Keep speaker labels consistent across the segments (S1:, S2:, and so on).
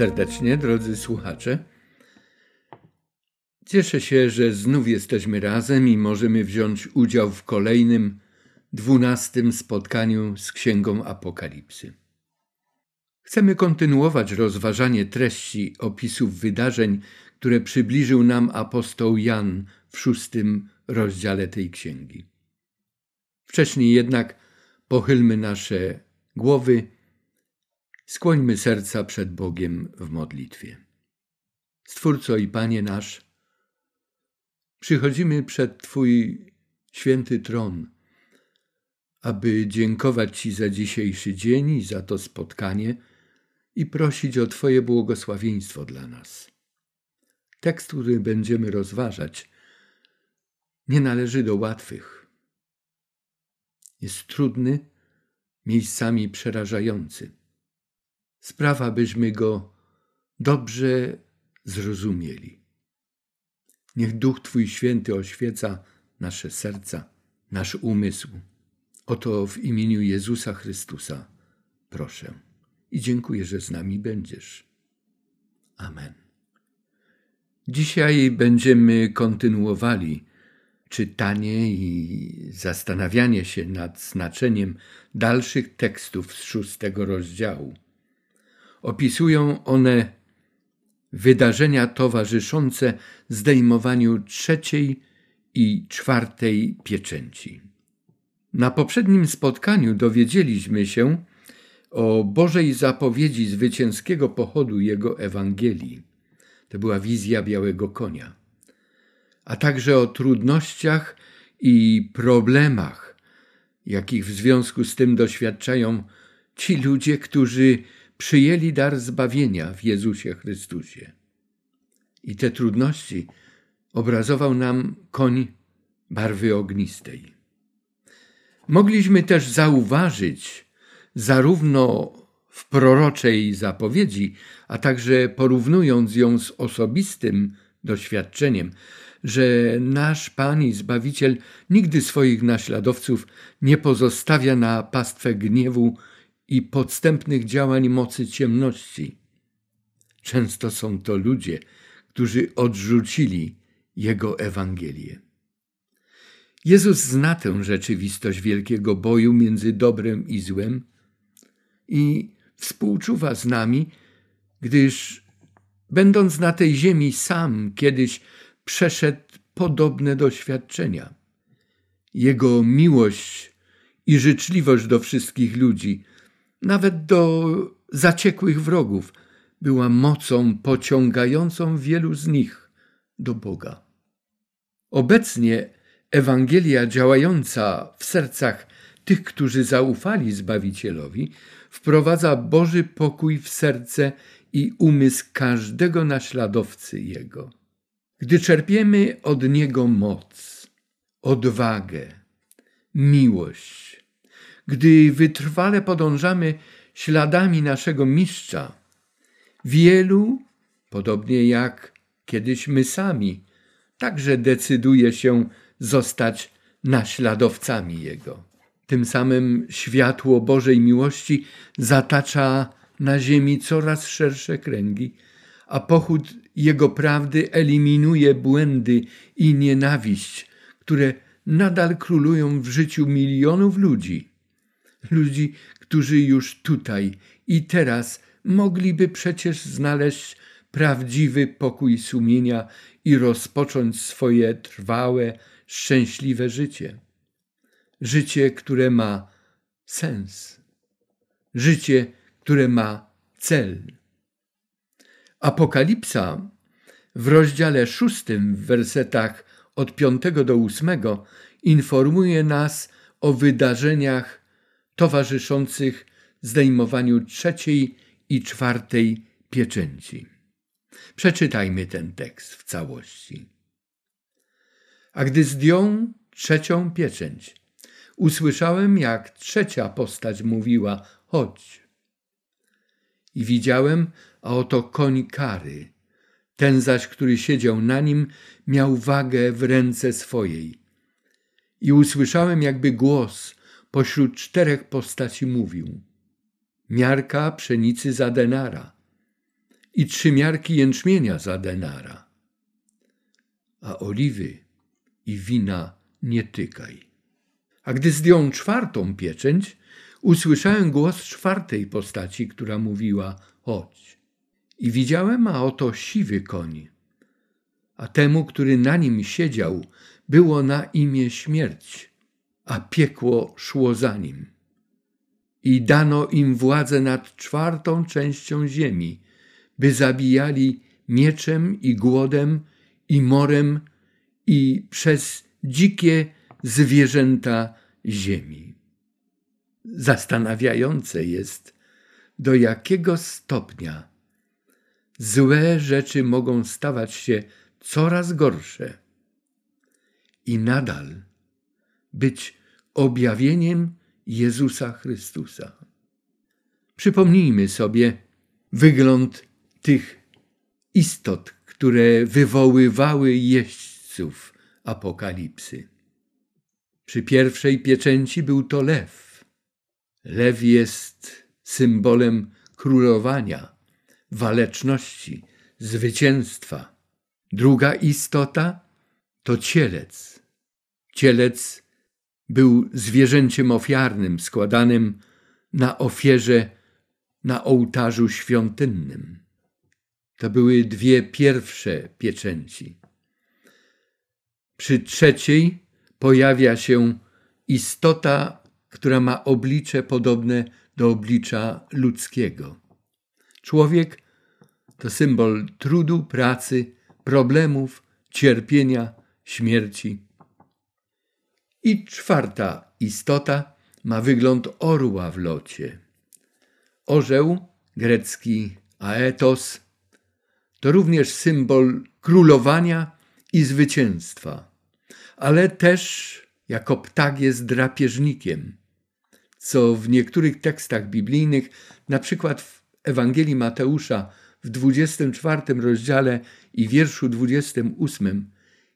S1: Serdecznie, drodzy słuchacze. Cieszę się, że znów jesteśmy razem i możemy wziąć udział w kolejnym, dwunastym spotkaniu z Księgą Apokalipsy. Chcemy kontynuować rozważanie treści opisów wydarzeń, które przybliżył nam apostoł Jan w szóstym rozdziale tej księgi. Wcześniej jednak pochylmy nasze głowy Skłońmy serca przed Bogiem w modlitwie. Stwórco i Panie nasz, przychodzimy przed Twój święty tron, aby dziękować Ci za dzisiejszy dzień i za to spotkanie i prosić o Twoje błogosławieństwo dla nas. Tekst, który będziemy rozważać, nie należy do łatwych. Jest trudny, miejscami przerażający sprawa, byśmy go dobrze zrozumieli. Niech Duch Twój Święty oświeca nasze serca, nasz umysł. Oto w imieniu Jezusa Chrystusa proszę i dziękuję, że z nami będziesz. Amen. Dzisiaj będziemy kontynuowali czytanie i zastanawianie się nad znaczeniem dalszych tekstów z szóstego rozdziału. Opisują one wydarzenia towarzyszące zdejmowaniu trzeciej i czwartej pieczęci. Na poprzednim spotkaniu dowiedzieliśmy się o Bożej zapowiedzi zwycięskiego pochodu Jego Ewangelii. To była wizja białego konia. A także o trudnościach i problemach, jakich w związku z tym doświadczają ci ludzie, którzy przyjęli dar zbawienia w Jezusie Chrystusie. I te trudności obrazował nam koń barwy ognistej. Mogliśmy też zauważyć, zarówno w proroczej zapowiedzi, a także porównując ją z osobistym doświadczeniem, że nasz Pan i Zbawiciel nigdy swoich naśladowców nie pozostawia na pastwę gniewu i podstępnych działań mocy ciemności. Często są to ludzie, którzy odrzucili Jego Ewangelię. Jezus zna tę rzeczywistość wielkiego boju między dobrem i złem i współczuwa z nami, gdyż będąc na tej ziemi sam kiedyś przeszedł podobne doświadczenia. Jego miłość i życzliwość do wszystkich ludzi nawet do zaciekłych wrogów, była mocą pociągającą wielu z nich do Boga. Obecnie Ewangelia działająca w sercach tych, którzy zaufali Zbawicielowi, wprowadza Boży pokój w serce i umysł każdego naśladowcy Jego. Gdy czerpiemy od Niego moc, odwagę, miłość, gdy wytrwale podążamy śladami naszego mistrza, wielu, podobnie jak kiedyś my sami, także decyduje się zostać naśladowcami Jego. Tym samym światło Bożej miłości zatacza na ziemi coraz szersze kręgi, a pochód Jego prawdy eliminuje błędy i nienawiść, które nadal królują w życiu milionów ludzi ludzi, którzy już tutaj i teraz mogliby przecież znaleźć prawdziwy pokój sumienia i rozpocząć swoje trwałe, szczęśliwe życie. Życie, które ma sens. Życie, które ma cel. Apokalipsa w rozdziale szóstym, w wersetach od piątego do ósmego, informuje nas o wydarzeniach towarzyszących zdejmowaniu trzeciej i czwartej pieczęci. Przeczytajmy ten tekst w całości. A gdy zdjął trzecią pieczęć, usłyszałem, jak trzecia postać mówiła: Chodź. I widziałem, a oto koń kary. Ten zaś, który siedział na nim, miał wagę w ręce swojej. I usłyszałem jakby głos, pośród czterech postaci mówił: miarka pszenicy za denara i trzy miarki jęczmienia za denara. A oliwy i wina nie tykaj. A gdy zdjął czwartą pieczęć, usłyszałem głos czwartej postaci, która mówiła: Chodź. I widziałem, a oto siwy koń. A temu, który na nim siedział, było na imię śmierć, a piekło szło za nim. I dano im władzę nad czwartą częścią ziemi, by zabijali mieczem i głodem i morem i przez dzikie zwierzęta ziemi. Zastanawiające jest, do jakiego stopnia złe rzeczy mogą stawać się coraz gorsze i nadal być objawieniem Jezusa Chrystusa. Przypomnijmy sobie wygląd tych istot, które wywoływały jeźdźców apokalipsy. Przy pierwszej pieczęci był to lew. Lew jest symbolem królowania, waleczności, zwycięstwa. Druga istota to cielec. Cielec był zwierzęciem ofiarnym składanym na ofierze na ołtarzu świątynnym. To były dwie pierwsze pieczęci. Przy trzeciej pojawia się istota, która ma oblicze podobne do oblicza ludzkiego. Człowiek to symbol trudu, pracy, problemów, cierpienia, śmierci. I czwarta istota ma wygląd orła w locie. Orzeł, grecki aetos, to również symbol królowania i zwycięstwa, ale też jako ptak jest drapieżnikiem, co w niektórych tekstach biblijnych, na przykład w Ewangelii Mateusza w 24 rozdziale i wierszu 28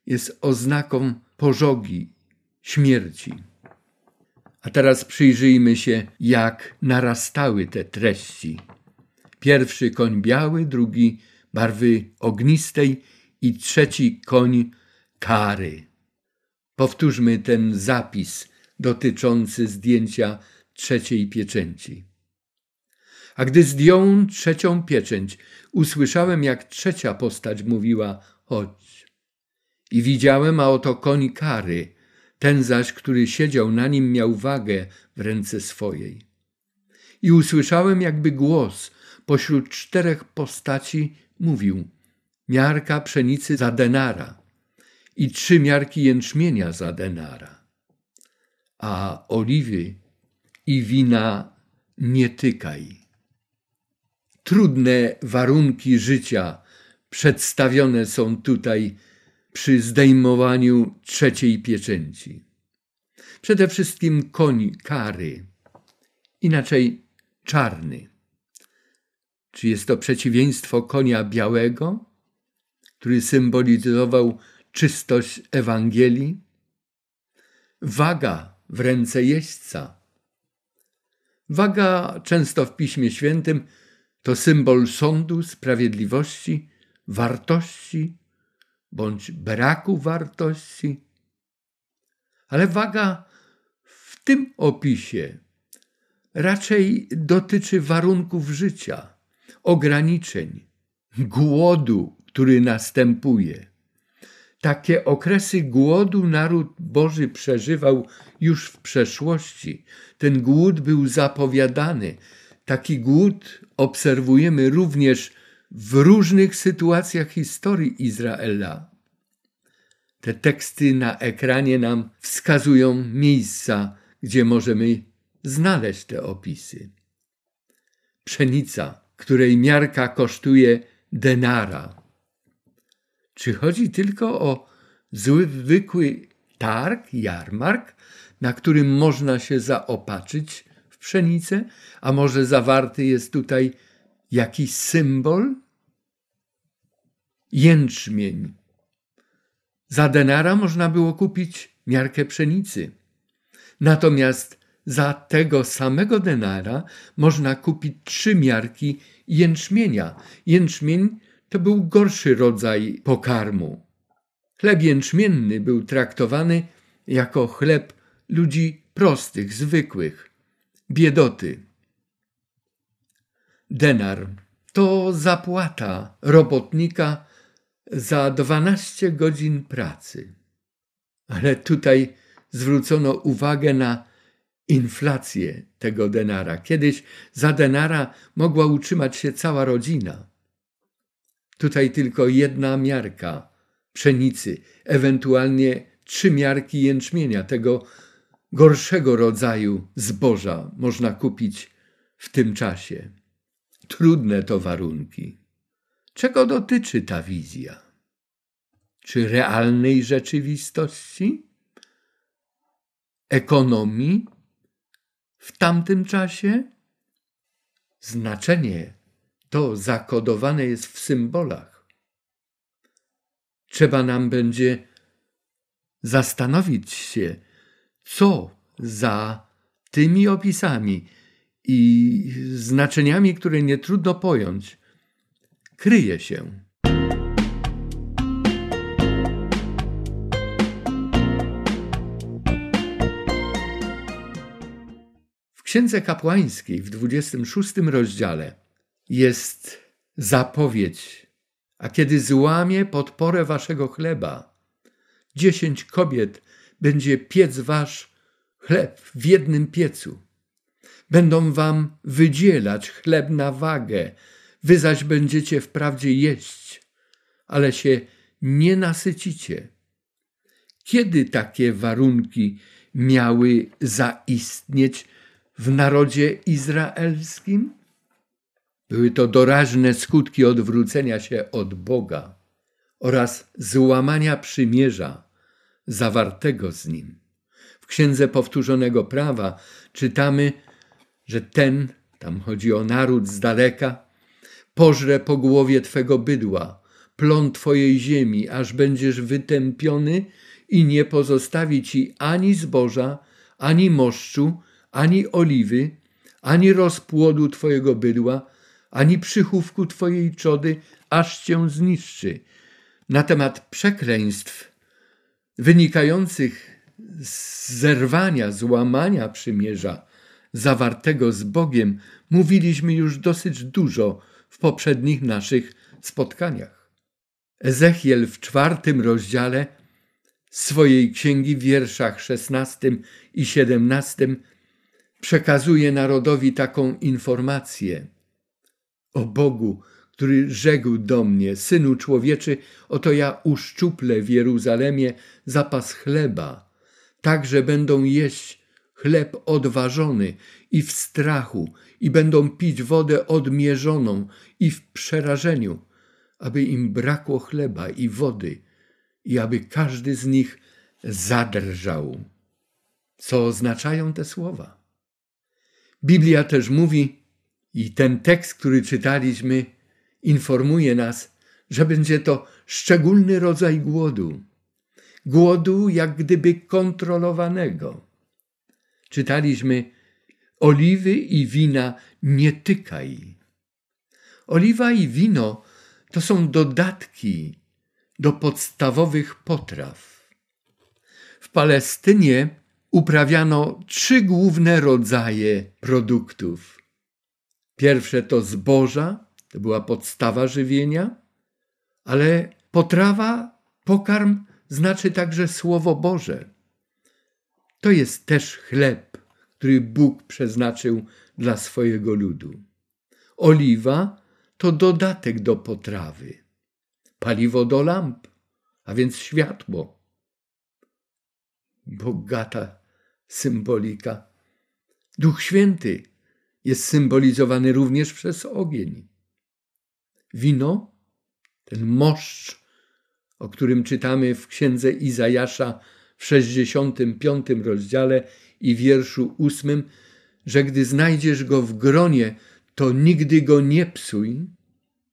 S1: jest oznaką pożogi, śmierci. A teraz przyjrzyjmy się, jak narastały te treści. Pierwszy koń biały, drugi barwy ognistej i trzeci koń kary. Powtórzmy ten zapis dotyczący zdjęcia trzeciej pieczęci. A gdy zdjął trzecią pieczęć, usłyszałem, jak trzecia postać mówiła: Chodź. I widziałem, a oto koń kary, ten zaś, który siedział na nim, miał wagę w ręce swojej. I usłyszałem, jakby głos pośród czterech postaci mówił: Miarka pszenicy za denara i trzy miarki jęczmienia za denara, a oliwy i wina nie tykaj. Trudne warunki życia przedstawione są tutaj przy zdejmowaniu trzeciej pieczęci. Przede wszystkim koń kary, inaczej czarny. Czy jest to przeciwieństwo konia białego, który symbolizował czystość Ewangelii? Waga w ręce jeźdźca. Waga często w Piśmie Świętym to symbol sądu, sprawiedliwości, wartości bądź braku wartości. Ale waga w tym opisie raczej dotyczy warunków życia, ograniczeń, głodu, który następuje. Takie okresy głodu naród Boży przeżywał już w przeszłości. Ten głód był zapowiadany. Taki głód obserwujemy również w różnych sytuacjach historii Izraela. Te teksty na ekranie nam wskazują miejsca, gdzie możemy znaleźć te opisy. Pszenica, której miarka kosztuje denara. Czy chodzi tylko o zwykły targ, jarmark, na którym można się zaopatrzyć w pszenicę? A może zawarty jest tutaj jakiś symbol? Jęczmień. Za denara można było kupić miarkę pszenicy. Natomiast za tego samego denara można kupić trzy miarki jęczmienia. Jęczmień to był gorszy rodzaj pokarmu. Chleb jęczmienny był traktowany jako chleb ludzi prostych, zwykłych, biedoty. Denar to zapłata robotnika za 12 godzin pracy. Ale tutaj zwrócono uwagę na inflację tego denara. Kiedyś za denara mogła utrzymać się cała rodzina. Tutaj tylko jedna miarka pszenicy, ewentualnie trzy miarki jęczmienia, tego gorszego rodzaju zboża można kupić w tym czasie. Trudne to warunki. Czego dotyczy ta wizja? Czy realnej rzeczywistości? Ekonomii w tamtym czasie? Znaczenie to zakodowane jest w symbolach. Trzeba nam będzie zastanowić się, co za tymi opisami i znaczeniami, które nie trudno pojąć, kryje się. W Księdze Kapłańskiej w 26 rozdziale jest zapowiedź, a kiedy złamie podporę waszego chleba, dziesięć kobiet będzie piec wasz chleb w jednym piecu. Będą wam wydzielać chleb na wagę, wy zaś będziecie wprawdzie jeść, ale się nie nasycicie. Kiedy takie warunki miały zaistnieć w narodzie izraelskim? Były to doraźne skutki odwrócenia się od Boga oraz złamania przymierza zawartego z Nim. W Księdze Powtórzonego Prawa czytamy, że ten, tam chodzi o naród z daleka, pożre po głowie Twego bydła, plon Twojej ziemi, aż będziesz wytępiony i nie pozostawi Ci ani zboża, ani moszczu, ani oliwy, ani rozpłodu Twojego bydła, ani przychówku Twojej czody, aż Cię zniszczy. Na temat przekleństw wynikających z zerwania, złamania przymierza zawartego z Bogiem mówiliśmy już dosyć dużo w poprzednich naszych spotkaniach. Ezechiel w czwartym rozdziale swojej księgi w wierszach szesnastym i siedemnastym przekazuje narodowi taką informację o Bogu, który rzekł do mnie, Synu człowieczy, oto ja uszczuplę w Jeruzalemie zapas chleba, tak że będą jeść chleb odważony i w strachu, i będą pić wodę odmierzoną i w przerażeniu, aby im brakło chleba i wody, i aby każdy z nich zadrżał. Co oznaczają te słowa? Biblia też mówi, i ten tekst, który czytaliśmy, informuje nas, że będzie to szczególny rodzaj głodu. Głodu jak gdyby kontrolowanego. Czytaliśmy, oliwy i wina nie tykaj. Oliwa i wino to są dodatki do podstawowych potraw. W Palestynie uprawiano trzy główne rodzaje produktów. Pierwsze to zboża, to była podstawa żywienia, ale potrawa, pokarm znaczy także Słowo Boże. To jest też chleb, który Bóg przeznaczył dla swojego ludu. Oliwa to dodatek do potrawy, paliwo do lamp, a więc światło. Bogata symbolika. Duch Święty jest symbolizowany również przez ogień. Wino, ten moszcz, o którym czytamy w księdze Izajasza w 65 rozdziale i wierszu 8, że gdy znajdziesz go w gronie, to nigdy go nie psuj.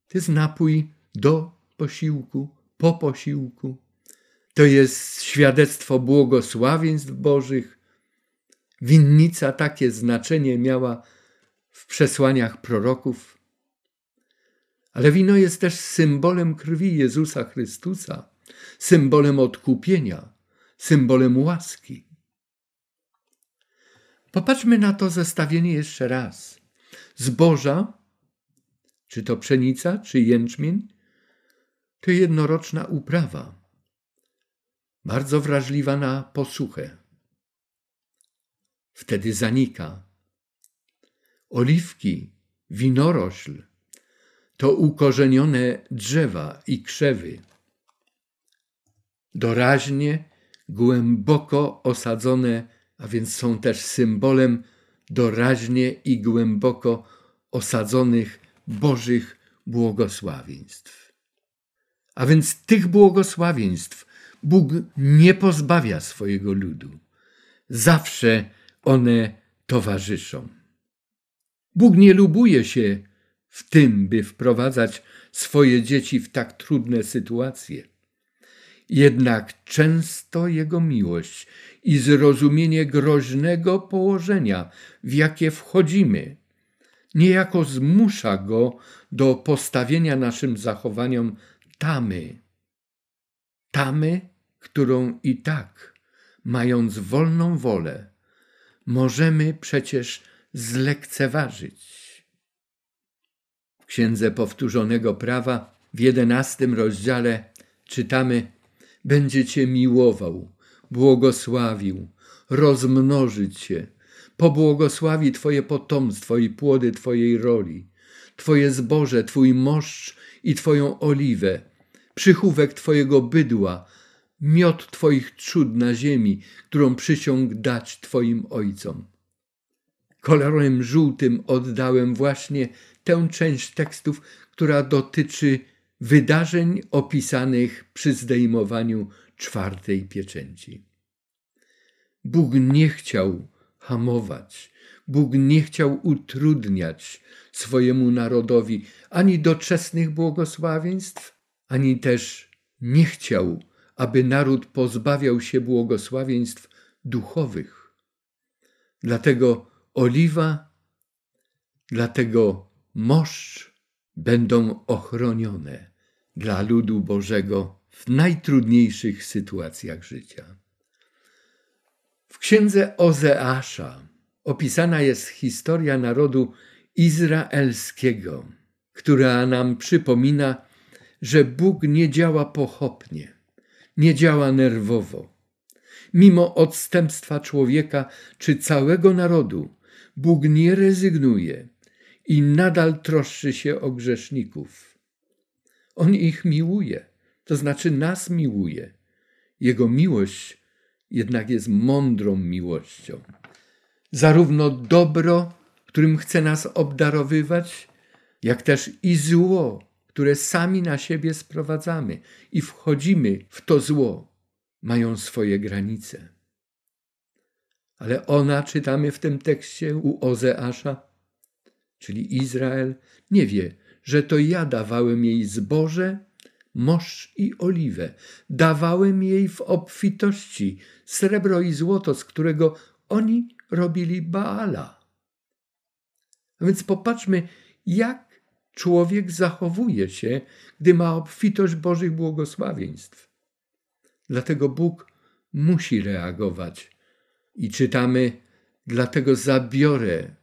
S1: To jest napój do posiłku, po posiłku. To jest świadectwo błogosławieństw Bożych, Winnica takie znaczenie miała w przesłaniach proroków. Ale wino jest też symbolem krwi Jezusa Chrystusa, symbolem odkupienia, symbolem łaski. Popatrzmy na to zestawienie jeszcze raz. Zboża, czy to pszenica, czy jęczmień, to jednoroczna uprawa, bardzo wrażliwa na posuchę. Wtedy zanika. Oliwki, winorośl to ukorzenione drzewa i krzewy. Doraźnie, głęboko osadzone, a więc są też symbolem doraźnie i głęboko osadzonych Bożych błogosławieństw. A więc tych błogosławieństw Bóg nie pozbawia swojego ludu. Zawsze one towarzyszą. Bóg nie lubuje się w tym, by wprowadzać swoje dzieci w tak trudne sytuacje. Jednak często Jego miłość i zrozumienie groźnego położenia, w jakie wchodzimy, niejako zmusza Go do postawienia naszym zachowaniom tamy. Tamy, którą i tak, mając wolną wolę, możemy przecież zlekceważyć. W Księdze Powtórzonego Prawa w jedenastym rozdziale czytamy Będziecie miłował, błogosławił, rozmnożyć się, pobłogosławi Twoje potomstwo i płody Twojej roli, Twoje zboże, Twój moszcz i Twoją oliwę, przychówek Twojego bydła, miot Twoich trzód na ziemi, którą przysiąg dać Twoim ojcom. Kolorem żółtym oddałem właśnie tę część tekstów, która dotyczy wydarzeń opisanych przy zdejmowaniu czwartej pieczęci. Bóg nie chciał hamować, Bóg nie chciał utrudniać swojemu narodowi ani doczesnych błogosławieństw, ani też nie chciał, aby naród pozbawiał się błogosławieństw duchowych. Dlatego oliwa, dlatego moszcz będą ochronione dla ludu Bożego w najtrudniejszych sytuacjach życia. W księdze Ozeasza opisana jest historia narodu izraelskiego, która nam przypomina, że Bóg nie działa pochopnie, nie działa nerwowo. Mimo odstępstwa człowieka czy całego narodu, Bóg nie rezygnuje i nadal troszczy się o grzeszników. On ich miłuje, to znaczy nas miłuje. Jego miłość jednak jest mądrą miłością. Zarówno dobro, którym chce nas obdarowywać, jak też i zło, które sami na siebie sprowadzamy i wchodzimy w to zło, mają swoje granice. Ale ona, czytamy w tym tekście u Ozeasza, czyli Izrael, nie wie, że to ja dawałem jej zboże, moszcz i oliwę. Dawałem jej w obfitości srebro i złoto, z którego oni robili Baala. A więc popatrzmy, jak człowiek zachowuje się, gdy ma obfitość Bożych błogosławieństw. Dlatego Bóg musi reagować. I czytamy, dlatego zabiorę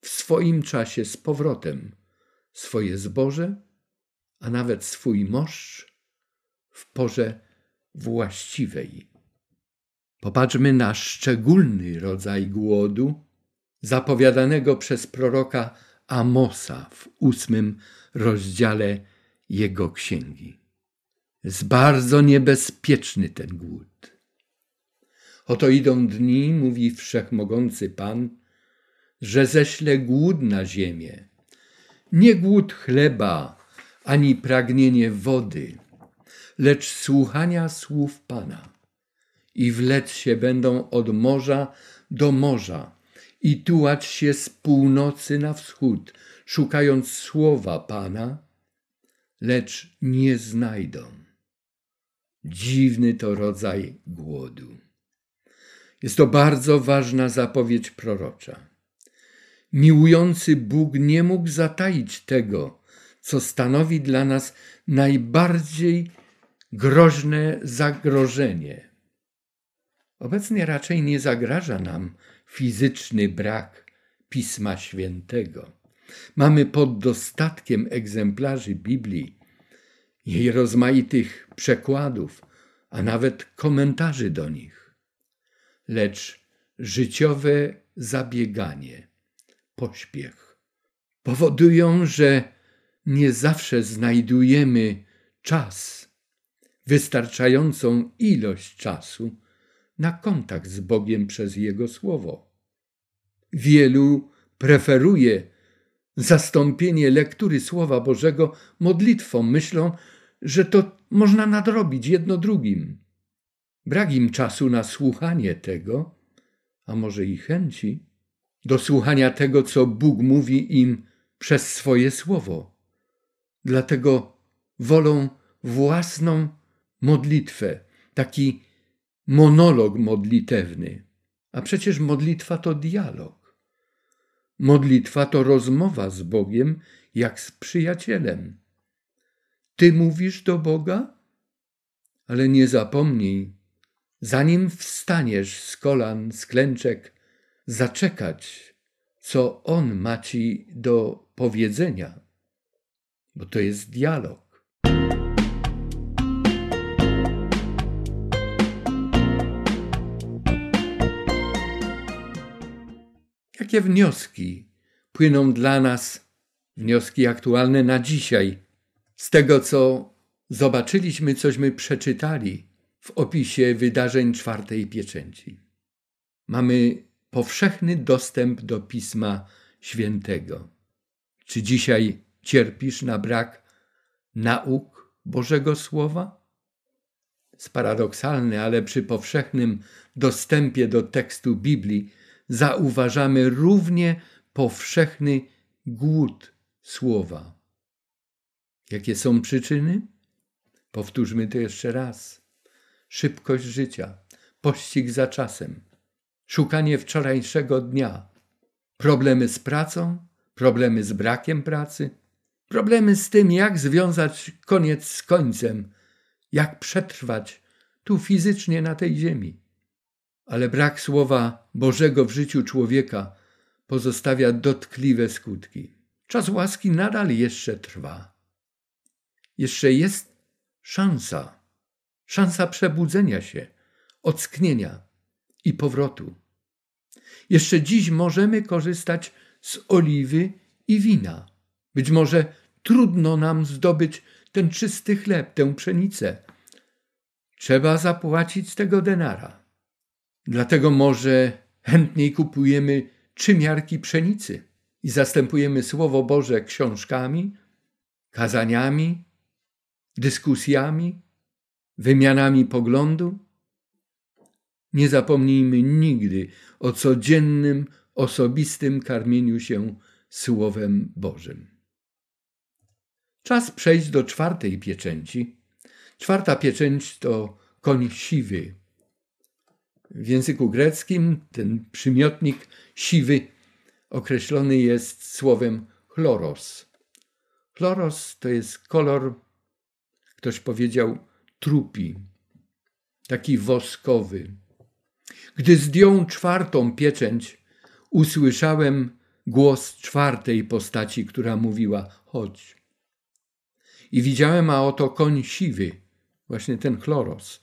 S1: w swoim czasie z powrotem swoje zboże, a nawet swój moszcz w porze właściwej. Popatrzmy na szczególny rodzaj głodu zapowiadanego przez proroka Amosa w ósmym rozdziale jego księgi. Jest bardzo niebezpieczny ten głód. Oto idą dni, mówi wszechmogący Pan, że ześlę głód na ziemię. Nie głód chleba, ani pragnienie wody, lecz słuchania słów Pana. I wlec się będą od morza do morza i tułać się z północy na wschód, szukając słowa Pana, lecz nie znajdą. Dziwny to rodzaj głodu. Jest to bardzo ważna zapowiedź prorocza. Miłujący Bóg nie mógł zataić tego, co stanowi dla nas najbardziej groźne zagrożenie. Obecnie raczej nie zagraża nam fizyczny brak Pisma Świętego. Mamy pod dostatkiem egzemplarzy Biblii, jej rozmaitych przekładów, a nawet komentarzy do nich. Lecz życiowe zabieganie, pośpiech powodują, że nie zawsze znajdujemy czas, wystarczającą ilość czasu na kontakt z Bogiem przez Jego Słowo. Wielu preferuje zastąpienie lektury Słowa Bożego modlitwą, myślą, że to można nadrobić jedno drugim. Brak im czasu na słuchanie tego, a może i chęci, do słuchania tego, co Bóg mówi im przez swoje słowo. Dlatego wolą własną modlitwę, taki monolog modlitewny. A przecież modlitwa to dialog. Modlitwa to rozmowa z Bogiem jak z przyjacielem. Ty mówisz do Boga, ale nie zapomnij, zanim wstaniesz z kolan, z klęczek, zaczekać, co On ma ci do powiedzenia, bo to jest dialog. Jakie wnioski płyną dla nas, wnioski aktualne na dzisiaj, z tego, co zobaczyliśmy, cośmy przeczytali w opisie wydarzeń czwartej pieczęci? Mamy powszechny dostęp do Pisma Świętego. Czy dzisiaj cierpisz na brak nauk Bożego Słowa? Jest paradoksalne, ale przy powszechnym dostępie do tekstu Biblii zauważamy równie powszechny głód słowa. Jakie są przyczyny? Powtórzmy to jeszcze raz. Szybkość życia, pościg za czasem, szukanie wczorajszego dnia, problemy z pracą, problemy z brakiem pracy, problemy z tym, jak związać koniec z końcem, jak przetrwać tu fizycznie na tej ziemi ale brak słowa Bożego w życiu człowieka pozostawia dotkliwe skutki. Czas łaski nadal jeszcze trwa. Jeszcze jest szansa, szansa przebudzenia się, ocknienia i powrotu. Jeszcze dziś możemy korzystać z oliwy i wina. Być może trudno nam zdobyć ten czysty chleb, tę pszenicę. Trzeba zapłacić z tego denara. Dlatego może chętniej kupujemy trzy miarki pszenicy i zastępujemy Słowo Boże książkami, kazaniami, dyskusjami, wymianami poglądu. Nie zapomnijmy nigdy o codziennym, osobistym karmieniu się Słowem Bożym. Czas przejść do czwartej pieczęci. Czwarta pieczęć to koń siwy, w języku greckim ten przymiotnik siwy określony jest słowem chloros. Chloros to jest kolor, ktoś powiedział, trupi, taki woskowy. Gdy zdjął czwartą pieczęć, usłyszałem głos czwartej postaci, która mówiła: Chodź. I widziałem, a oto koń siwy, właśnie ten chloros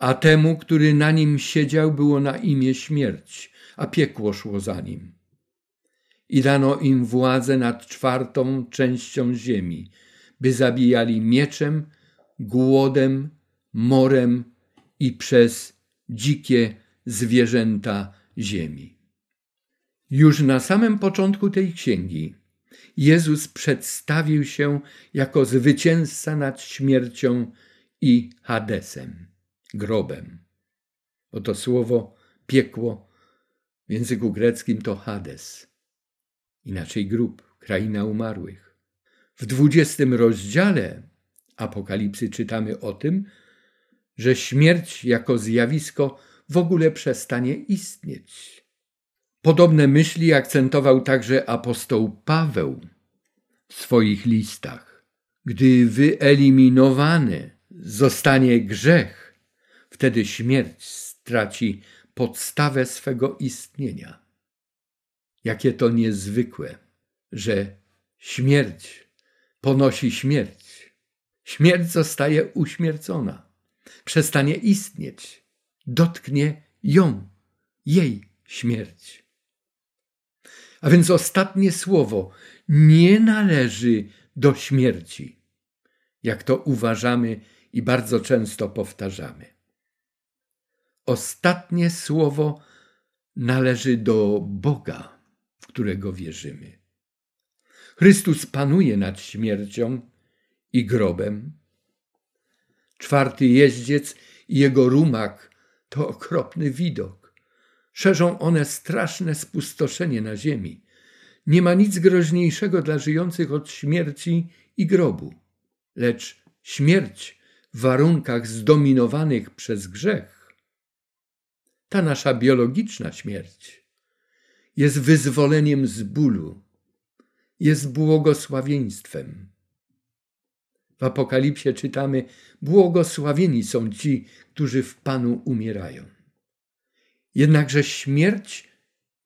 S1: a temu, który na nim siedział, było na imię śmierć, a piekło szło za nim. I dano im władzę nad czwartą częścią ziemi, by zabijali mieczem, głodem, morem i przez dzikie zwierzęta ziemi. Już na samym początku tej księgi Jezus przedstawił się jako zwycięzca nad śmiercią i Hadesem grobem. Oto słowo piekło w języku greckim to Hades, inaczej grób, kraina umarłych. W dwudziestym rozdziale Apokalipsy czytamy o tym, że śmierć jako zjawisko w ogóle przestanie istnieć. Podobne myśli akcentował także apostoł Paweł w swoich listach. Gdy wyeliminowany zostanie grzech, wtedy śmierć straci podstawę swego istnienia. Jakie to niezwykłe, że śmierć ponosi śmierć. Śmierć zostaje uśmiercona, przestanie istnieć, dotknie ją, jej śmierć. A więc ostatnie słowo nie należy do śmierci, jak to uważamy i bardzo często powtarzamy. Ostatnie słowo należy do Boga, w którego wierzymy. Chrystus panuje nad śmiercią i grobem. Czwarty jeździec i jego rumak to okropny widok. Szerzą one straszne spustoszenie na ziemi. Nie ma nic groźniejszego dla żyjących od śmierci i grobu, lecz śmierć w warunkach zdominowanych przez grzech. Ta nasza biologiczna śmierć jest wyzwoleniem z bólu, jest błogosławieństwem. W Apokalipsie czytamy: Błogosławieni są ci, którzy w Panu umierają. Jednakże śmierć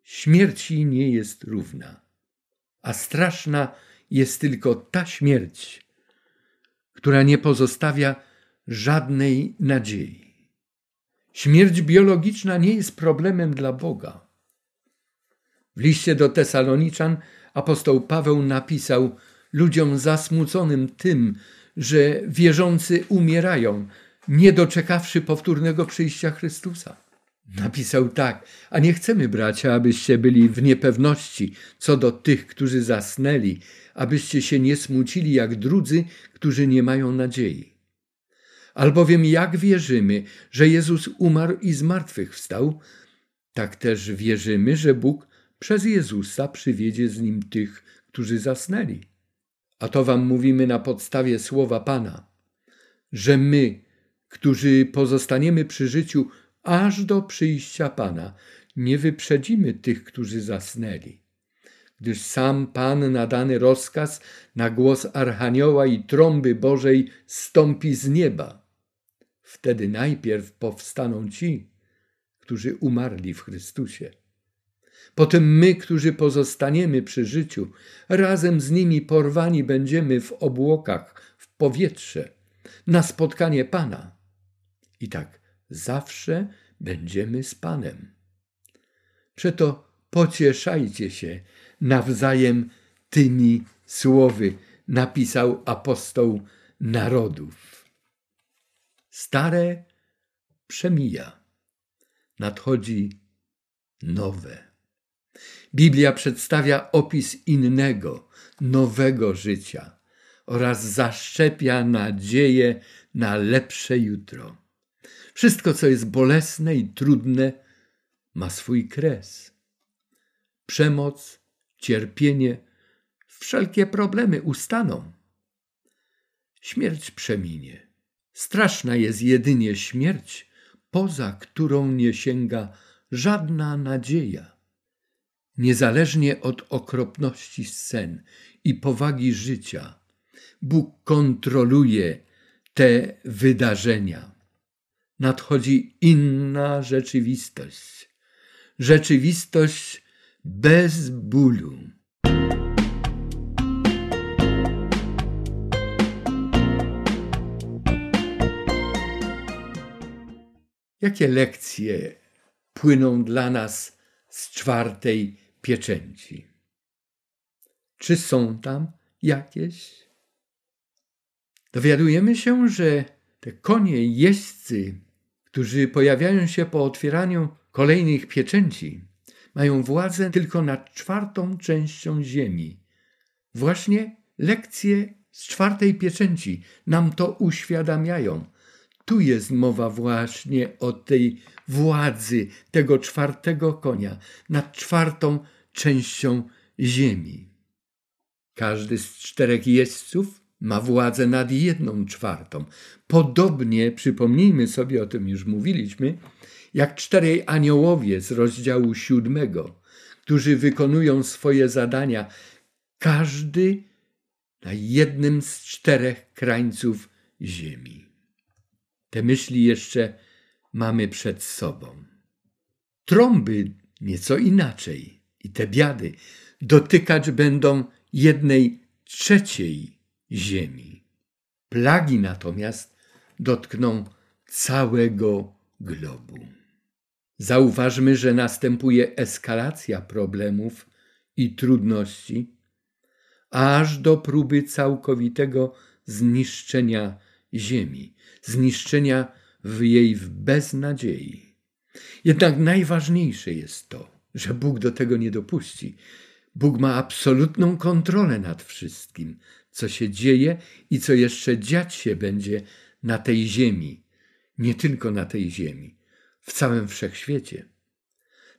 S1: śmierci nie jest równa, a straszna jest tylko ta śmierć, która nie pozostawia żadnej nadziei. Śmierć biologiczna nie jest problemem dla Boga. W liście do Tesaloniczan apostoł Paweł napisał ludziom zasmuconym tym, że wierzący umierają, nie doczekawszy powtórnego przyjścia Chrystusa. Napisał tak, a nie chcemy, bracia, abyście byli w niepewności co do tych, którzy zasnęli, abyście się nie smucili jak drudzy, którzy nie mają nadziei. Albowiem jak wierzymy, że Jezus umarł i zmartwychwstał, tak też wierzymy, że Bóg przez Jezusa przywiedzie z nim tych, którzy zasnęli. A to wam mówimy na podstawie słowa Pana, że my, którzy pozostaniemy przy życiu aż do przyjścia Pana, nie wyprzedzimy tych, którzy zasnęli. Gdyż sam Pan nadany rozkaz na głos Archanioła i trąby Bożej stąpi z nieba. Wtedy najpierw powstaną ci, którzy umarli w Chrystusie. Potem my, którzy pozostaniemy przy życiu, razem z nimi porwani będziemy w obłokach, w powietrze, na spotkanie Pana. I tak zawsze będziemy z Panem. Przeto pocieszajcie się nawzajem tymi słowy, napisał apostoł narodów. Stare przemija, nadchodzi nowe. Biblia przedstawia opis innego, nowego życia oraz zaszczepia nadzieję na lepsze jutro. Wszystko, co jest bolesne i trudne, ma swój kres. Przemoc, cierpienie, wszelkie problemy ustaną. Śmierć przeminie. Straszna jest jedynie śmierć, poza którą nie sięga żadna nadzieja. Niezależnie od okropności scen i powagi życia, Bóg kontroluje te wydarzenia. Nadchodzi inna rzeczywistość. Rzeczywistość bez bólu. Jakie lekcje płyną dla nas z czwartej pieczęci. Czy są tam jakieś? Dowiadujemy się, że te konie jeźdźcy, którzy pojawiają się po otwieraniu kolejnych pieczęci, mają władzę tylko nad czwartą częścią ziemi. Właśnie lekcje z czwartej pieczęci nam to uświadamiają. Tu jest mowa właśnie o tej władzy tego czwartego konia nad czwartą częścią ziemi. Każdy z czterech jeźdźców ma władzę nad jedną czwartą. Podobnie, przypomnijmy sobie, o tym już mówiliśmy, jak czterej aniołowie z rozdziału siódmego, którzy wykonują swoje zadania, każdy na jednym z czterech krańców ziemi. Te myśli jeszcze mamy przed sobą. Trąby nieco inaczej i te biady dotykać będą jednej trzeciej ziemi. Plagi natomiast dotkną całego globu. Zauważmy, że następuje eskalacja problemów i trudności, aż do próby całkowitego zniszczenia Ziemi, zniszczenia w jej beznadziei. Jednak najważniejsze jest to, że Bóg do tego nie dopuści. Bóg ma absolutną kontrolę nad wszystkim, co się dzieje i co jeszcze dziać się będzie na tej ziemi, nie tylko na tej ziemi, w całym wszechświecie.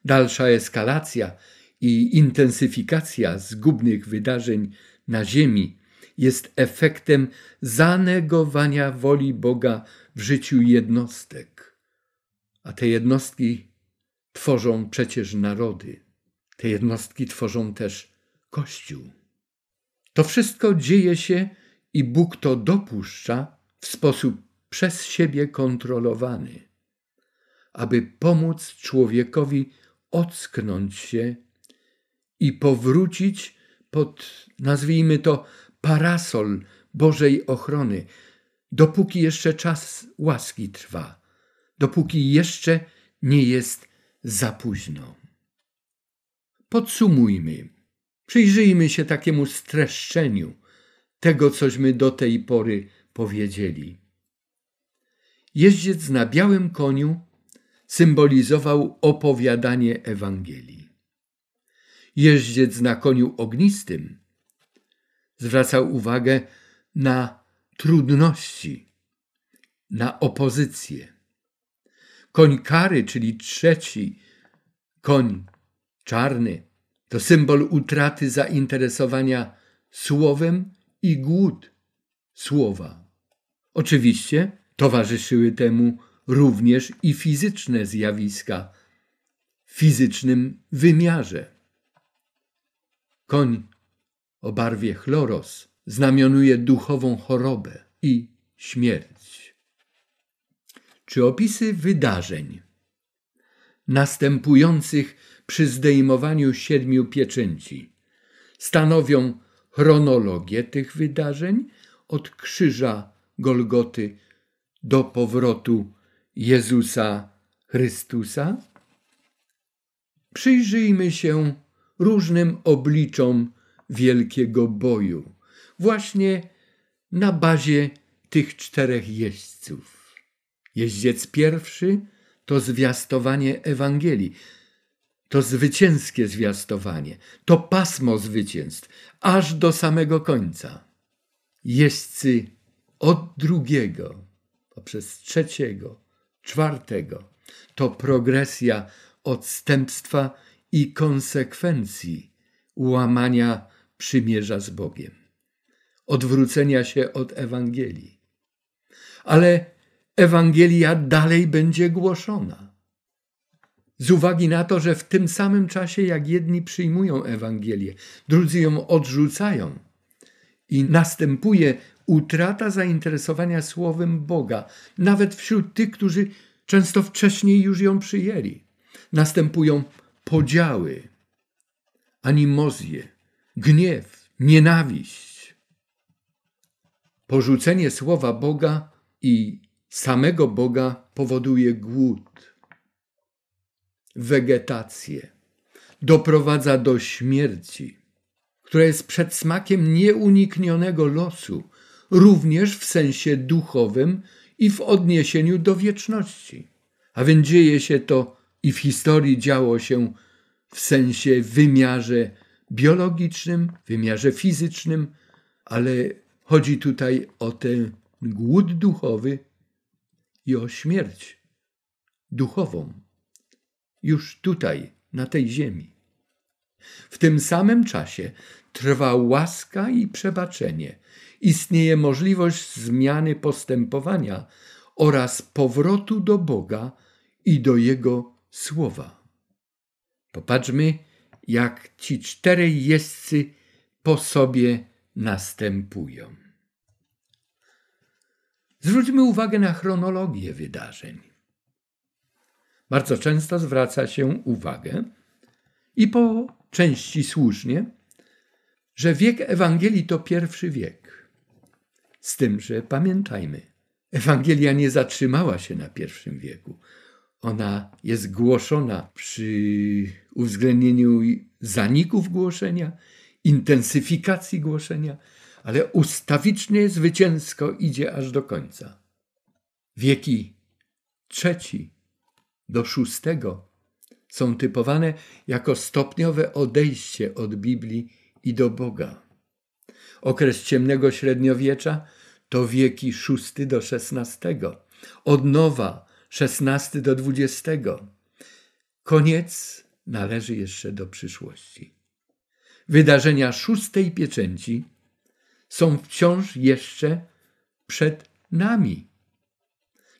S1: Dalsza eskalacja i intensyfikacja zgubnych wydarzeń na ziemi jest efektem zanegowania woli Boga w życiu jednostek. A te jednostki tworzą przecież narody. Te jednostki tworzą też Kościół. To wszystko dzieje się i Bóg to dopuszcza w sposób przez siebie kontrolowany, aby pomóc człowiekowi ocknąć się i powrócić pod, nazwijmy to, parasol Bożej ochrony, dopóki jeszcze czas łaski trwa, dopóki jeszcze nie jest za późno. Podsumujmy. Przyjrzyjmy się takiemu streszczeniu tego, cośmy do tej pory powiedzieli. Jeździec na białym koniu symbolizował opowiadanie Ewangelii. Jeździec na koniu ognistym zwracał uwagę na trudności, na opozycję. Koń kary, czyli trzeci koń czarny, to symbol utraty zainteresowania słowem i głód słowa. Oczywiście towarzyszyły temu również i fizyczne zjawiska w fizycznym wymiarze. Koń o barwie chloros znamionuje duchową chorobę i śmierć. Czy opisy wydarzeń następujących przy zdejmowaniu siedmiu pieczęci stanowią chronologię tych wydarzeń od krzyża Golgoty do powrotu Jezusa Chrystusa? Przyjrzyjmy się różnym obliczom wielkiego boju, właśnie na bazie tych czterech jeźdźców. Jeździec pierwszy to zwiastowanie Ewangelii, to zwycięskie zwiastowanie, to pasmo zwycięstw, aż do samego końca. Jeźdźcy od drugiego poprzez trzeciego, czwartego to progresja odstępstwa i konsekwencji łamania przymierza z Bogiem, odwrócenia się od Ewangelii. Ale Ewangelia dalej będzie głoszona. Z uwagi na to, że w tym samym czasie, jak jedni przyjmują Ewangelię, drudzy ją odrzucają i następuje utrata zainteresowania słowem Boga, nawet wśród tych, którzy często wcześniej już ją przyjęli. Następują podziały, animozje, gniew, nienawiść. Porzucenie słowa Boga i samego Boga powoduje głód, wegetację, doprowadza do śmierci, która jest przedsmakiem nieuniknionego losu, również w sensie duchowym i w odniesieniu do wieczności. A więc dzieje się to i w historii działo się w sensie wymiarze biologicznym, wymiarze fizycznym, ale chodzi tutaj o ten głód duchowy i o śmierć duchową. Już tutaj, na tej ziemi. W tym samym czasie trwa łaska i przebaczenie. Istnieje możliwość zmiany postępowania oraz powrotu do Boga i do Jego słowa. Popatrzmy, jak ci czterej jeźdźcy po sobie następują. Zwróćmy uwagę na chronologię wydarzeń. Bardzo często zwraca się uwagę i po części słusznie, że wiek Ewangelii to pierwszy wiek. Z tym, że pamiętajmy, Ewangelia nie zatrzymała się na pierwszym wieku. Ona jest głoszona przy uwzględnieniu zaników głoszenia, intensyfikacji głoszenia, ale ustawicznie, zwycięsko idzie aż do końca. Wieki trzeci do szóstego są typowane jako stopniowe odejście od Biblii i do Boga. Okres ciemnego średniowiecza to wieki szósty do szesnastego, od nowa szesnasty do dwudziestego. Koniec należy jeszcze do przyszłości. Wydarzenia szóstej pieczęci są wciąż jeszcze przed nami.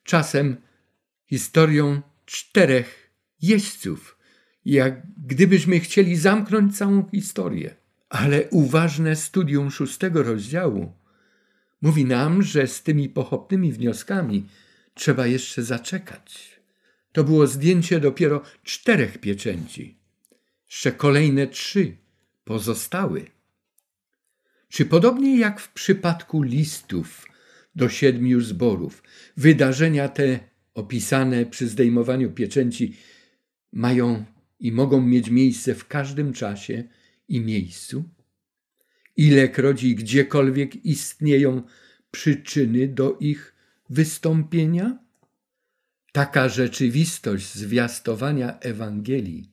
S1: Czasem historią czterech jeźdźców, jak gdybyśmy chcieli zamknąć całą historię. Ale uważne studium szóstego rozdziału mówi nam, że z tymi pochopnymi wnioskami trzeba jeszcze zaczekać. To było zdjęcie dopiero czterech pieczęci. Jeszcze kolejne trzy pozostały. Czy podobnie jak w przypadku listów do siedmiu zborów, wydarzenia te opisane przy zdejmowaniu pieczęci mają i mogą mieć miejsce w każdym czasie i miejscu? Ilekroć i gdziekolwiek istnieją przyczyny do ich wystąpienia? Taka rzeczywistość zwiastowania Ewangelii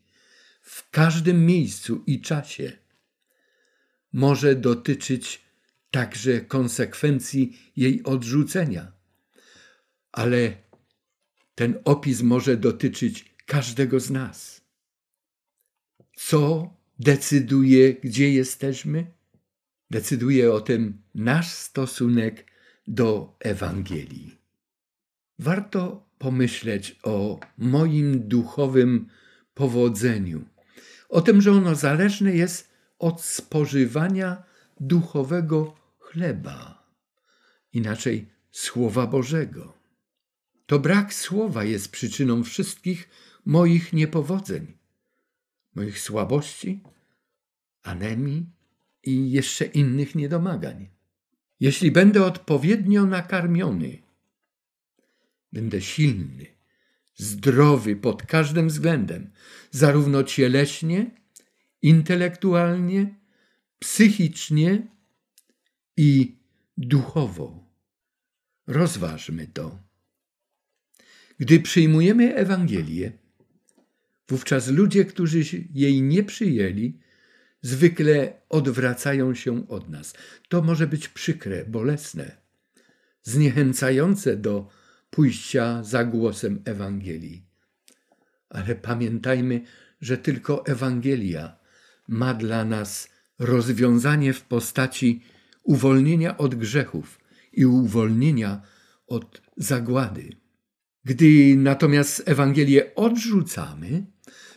S1: w każdym miejscu i czasie może dotyczyć także konsekwencji jej odrzucenia. Ale ten opis może dotyczyć każdego z nas. Co decyduje, gdzie jesteśmy? Decyduje o tym nasz stosunek do Ewangelii. Warto pomyśleć o moim duchowym powodzeniu, o tym, że ono zależne jest od spożywania duchowego chleba, inaczej Słowa Bożego. To brak słowa jest przyczyną wszystkich moich niepowodzeń, moich słabości, anemii i jeszcze innych niedomagań. Jeśli będę odpowiednio nakarmiony, będę silny, zdrowy pod każdym względem, zarówno cieleśnie, intelektualnie, psychicznie i duchowo. Rozważmy to. Gdy przyjmujemy Ewangelię, wówczas ludzie, którzy jej nie przyjęli, zwykle odwracają się od nas. To może być przykre, bolesne, zniechęcające do pójścia za głosem Ewangelii. Ale pamiętajmy, że tylko Ewangelia ma dla nas rozwiązanie w postaci uwolnienia od grzechów i uwolnienia od zagłady. Gdy natomiast Ewangelię odrzucamy,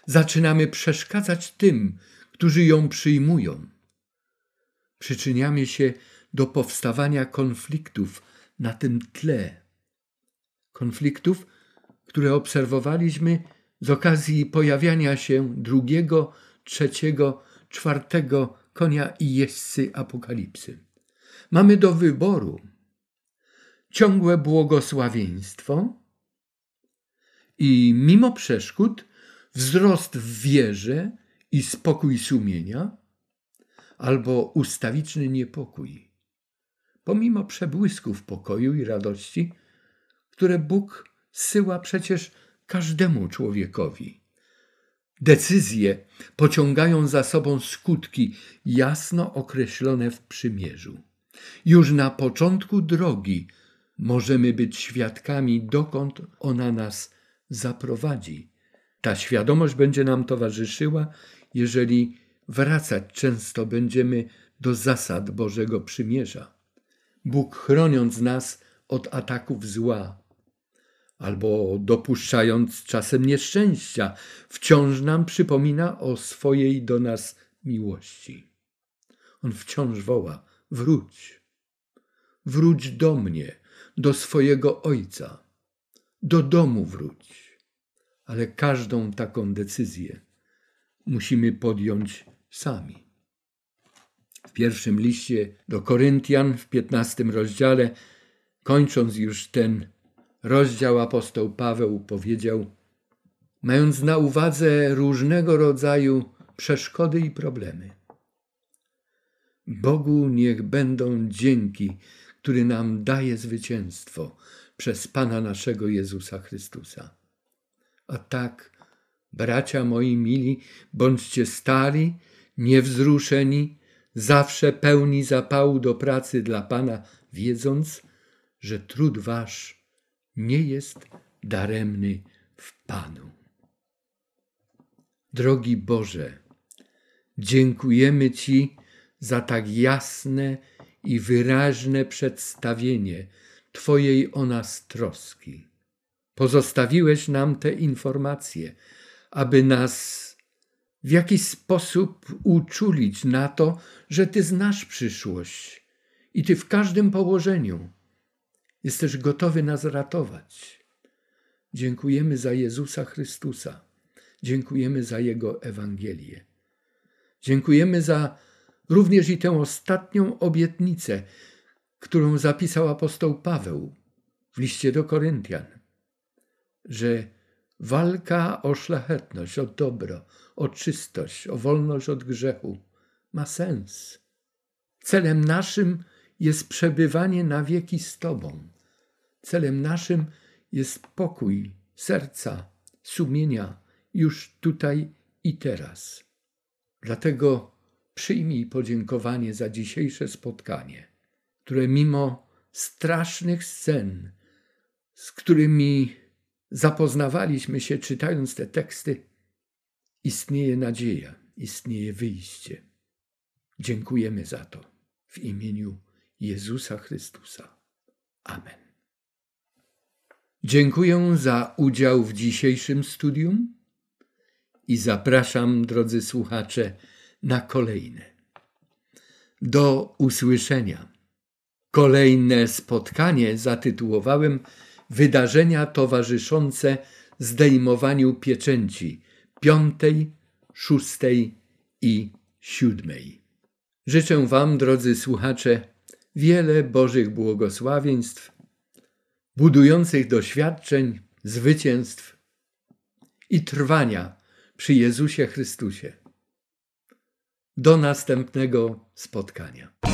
S1: zaczynamy przeszkadzać tym, którzy ją przyjmują. Przyczyniamy się do powstawania konfliktów na tym tle. Konfliktów, które obserwowaliśmy z okazji pojawiania się drugiego, trzeciego, czwartego konia i jeźdźcy apokalipsy. Mamy do wyboru ciągłe błogosławieństwo i mimo przeszkód wzrost w wierze i spokój sumienia, albo ustawiczny niepokój, pomimo przebłysków pokoju i radości, które Bóg syła przecież każdemu człowiekowi. Decyzje pociągają za sobą skutki jasno określone w przymierzu. Już na początku drogi możemy być świadkami, dokąd ona nas zaprowadzi. Ta świadomość będzie nam towarzyszyła, jeżeli wracać często będziemy do zasad Bożego Przymierza. Bóg chroniąc nas od ataków zła, albo dopuszczając czasem nieszczęścia, wciąż nam przypomina o swojej do nas miłości. On wciąż woła: wróć, wróć do mnie, do swojego Ojca, do domu wróć. Ale każdą taką decyzję musimy podjąć sami. W pierwszym liście do Koryntian, w piętnastym rozdziale, kończąc już ten rozdział, apostoł Paweł powiedział: Mając na uwadze różnego rodzaju przeszkody i problemy, Bogu niech będą dzięki, który nam daje zwycięstwo przez Pana naszego Jezusa Chrystusa. A tak, bracia moi mili, bądźcie stali, niewzruszeni, zawsze pełni zapału do pracy dla Pana, wiedząc, że trud wasz nie jest daremny w Panu. Drogi Boże, dziękujemy Ci za tak jasne i wyraźne przedstawienie Twojej o nas troski. Pozostawiłeś nam te informacje, aby nas w jakiś sposób uczulić na to, że Ty znasz przyszłość i Ty w każdym położeniu jesteś gotowy nas ratować. Dziękujemy za Jezusa Chrystusa. Dziękujemy za Jego Ewangelię. Dziękujemy za również i tę ostatnią obietnicę, którą zapisał apostoł Paweł w liście do Koryntian, że walka o szlachetność, o dobro, o czystość, o wolność od grzechu ma sens. Celem naszym jest przebywanie na wieki z Tobą. Celem naszym jest pokój serca, sumienia już tutaj i teraz. Dlatego przyjmij podziękowanie za dzisiejsze spotkanie, które mimo strasznych scen, z którymi zapoznawaliśmy się czytając te teksty, istnieje nadzieja, istnieje wyjście. Dziękujemy za to w imieniu Jezusa Chrystusa. Amen. Dziękuję za udział w dzisiejszym studium i zapraszam, drodzy słuchacze, na kolejne. Do usłyszenia. Kolejne spotkanie zatytułowałem Wydarzenia towarzyszące zdejmowaniu pieczęci piątej, szóstej i siódmej. Życzę Wam, drodzy słuchacze, wiele Bożych błogosławieństw, budujących doświadczeń, zwycięstw i trwania przy Jezusie Chrystusie. Do następnego spotkania.